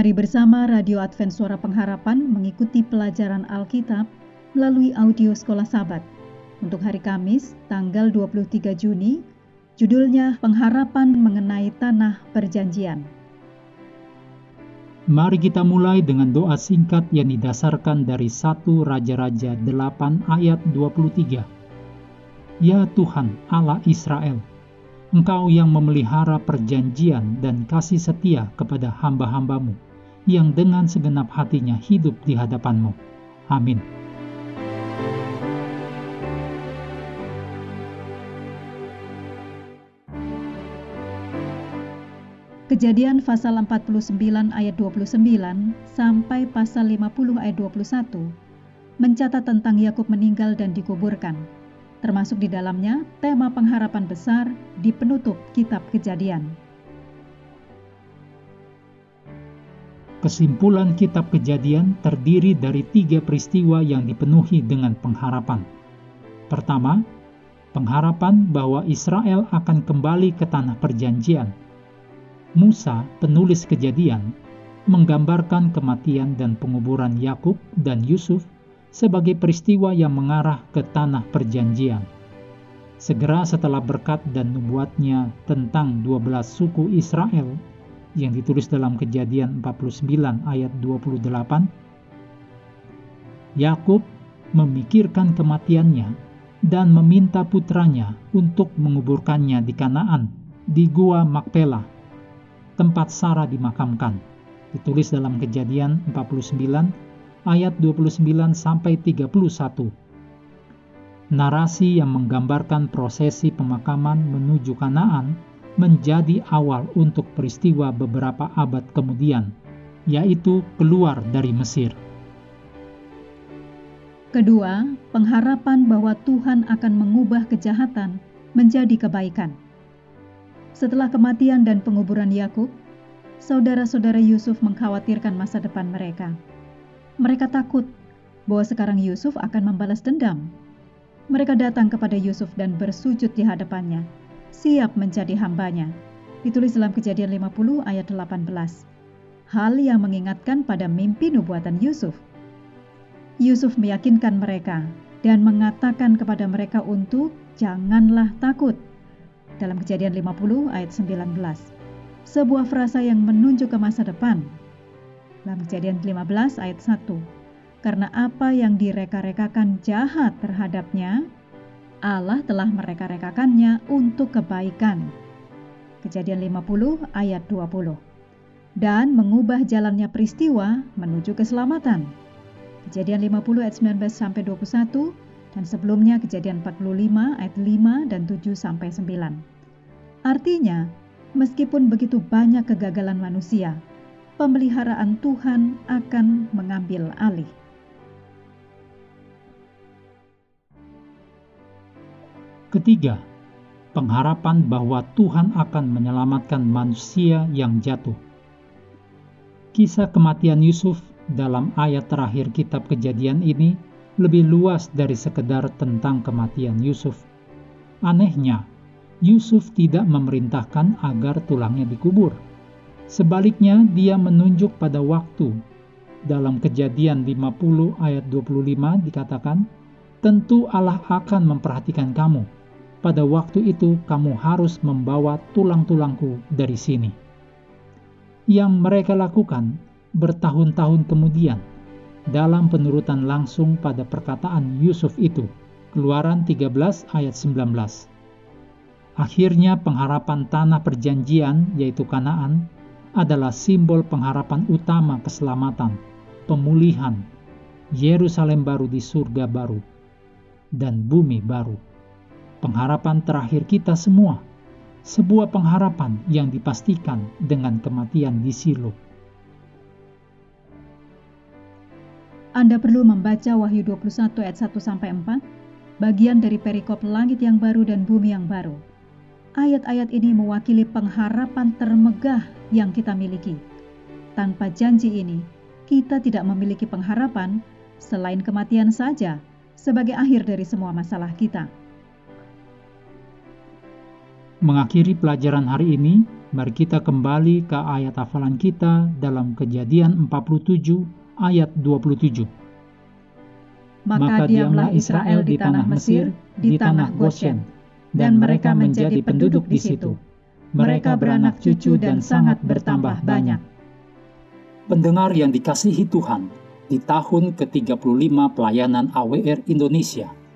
Mari bersama Radio Advent Suara Pengharapan mengikuti pelajaran Alkitab melalui audio Sekolah Sabat. Untuk hari Kamis, tanggal 23 Juni, judulnya Pengharapan Mengenai Tanah Perjanjian. Mari kita mulai dengan doa singkat yang didasarkan dari 1 Raja-Raja 8 ayat 23. Ya Tuhan Allah Israel, Engkau yang memelihara perjanjian dan kasih setia kepada hamba-hambamu, yang dengan segenap hatinya hidup di hadapanmu. Amin. Kejadian pasal 49 ayat 29 sampai pasal 50 ayat 21 mencatat tentang Yakub meninggal dan dikuburkan termasuk di dalamnya tema pengharapan besar di penutup kitab kejadian. Kesimpulan kitab kejadian terdiri dari tiga peristiwa yang dipenuhi dengan pengharapan. Pertama, pengharapan bahwa Israel akan kembali ke tanah perjanjian. Musa, penulis kejadian, menggambarkan kematian dan penguburan Yakub dan Yusuf sebagai peristiwa yang mengarah ke tanah perjanjian. Segera setelah berkat dan nubuatnya tentang 12 suku Israel yang ditulis dalam kejadian 49 ayat 28, Yakub memikirkan kematiannya dan meminta putranya untuk menguburkannya di Kanaan, di Gua Makpela, tempat Sarah dimakamkan. Ditulis dalam kejadian 49 ayat 29 sampai 31. Narasi yang menggambarkan prosesi pemakaman menuju Kanaan menjadi awal untuk peristiwa beberapa abad kemudian, yaitu keluar dari Mesir. Kedua, pengharapan bahwa Tuhan akan mengubah kejahatan menjadi kebaikan. Setelah kematian dan penguburan Yakub, saudara-saudara Yusuf mengkhawatirkan masa depan mereka. Mereka takut bahwa sekarang Yusuf akan membalas dendam. Mereka datang kepada Yusuf dan bersujud di hadapannya, siap menjadi hambanya. Ditulis dalam kejadian 50 ayat 18. Hal yang mengingatkan pada mimpi nubuatan Yusuf. Yusuf meyakinkan mereka dan mengatakan kepada mereka untuk janganlah takut. Dalam kejadian 50 ayat 19. Sebuah frasa yang menunjuk ke masa depan dalam kejadian 15 ayat 1. Karena apa yang direka-rekakan jahat terhadapnya, Allah telah mereka-rekakannya untuk kebaikan. Kejadian 50 ayat 20. Dan mengubah jalannya peristiwa menuju keselamatan. Kejadian 50 ayat 19 sampai 21 dan sebelumnya kejadian 45 ayat 5 dan 7 sampai 9. Artinya, meskipun begitu banyak kegagalan manusia, pemeliharaan Tuhan akan mengambil alih. Ketiga, pengharapan bahwa Tuhan akan menyelamatkan manusia yang jatuh. Kisah kematian Yusuf dalam ayat terakhir kitab kejadian ini lebih luas dari sekedar tentang kematian Yusuf. Anehnya, Yusuf tidak memerintahkan agar tulangnya dikubur Sebaliknya, dia menunjuk pada waktu. Dalam kejadian 50 ayat 25 dikatakan, Tentu Allah akan memperhatikan kamu. Pada waktu itu kamu harus membawa tulang-tulangku dari sini. Yang mereka lakukan bertahun-tahun kemudian dalam penurutan langsung pada perkataan Yusuf itu. Keluaran 13 ayat 19. Akhirnya pengharapan tanah perjanjian yaitu Kanaan adalah simbol pengharapan utama keselamatan, pemulihan, Yerusalem baru di surga baru, dan bumi baru. Pengharapan terakhir kita semua, sebuah pengharapan yang dipastikan dengan kematian di Silo. Anda perlu membaca Wahyu 21 ayat 1 sampai 4, bagian dari perikop langit yang baru dan bumi yang baru Ayat-ayat ini mewakili pengharapan termegah yang kita miliki. Tanpa janji ini, kita tidak memiliki pengharapan selain kematian saja sebagai akhir dari semua masalah kita. Mengakhiri pelajaran hari ini, Mari kita kembali ke ayat hafalan kita dalam Kejadian 47 ayat 27. Maka diamlah Israel di tanah Mesir, di tanah Goshen, dan mereka menjadi penduduk di situ. Mereka beranak cucu dan sangat bertambah banyak. Pendengar yang dikasihi Tuhan, di tahun ke-35 pelayanan AWR Indonesia,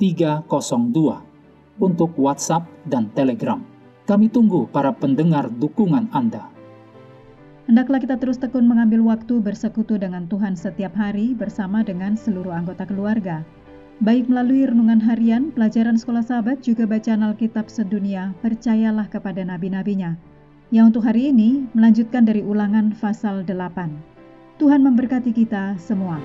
302 untuk WhatsApp dan Telegram. Kami tunggu para pendengar dukungan Anda. Hendaklah kita terus tekun mengambil waktu bersekutu dengan Tuhan setiap hari bersama dengan seluruh anggota keluarga. Baik melalui renungan harian, pelajaran sekolah sahabat, juga bacaan Alkitab sedunia, percayalah kepada nabi-nabinya. Yang untuk hari ini melanjutkan dari ulangan pasal 8. Tuhan memberkati kita semua.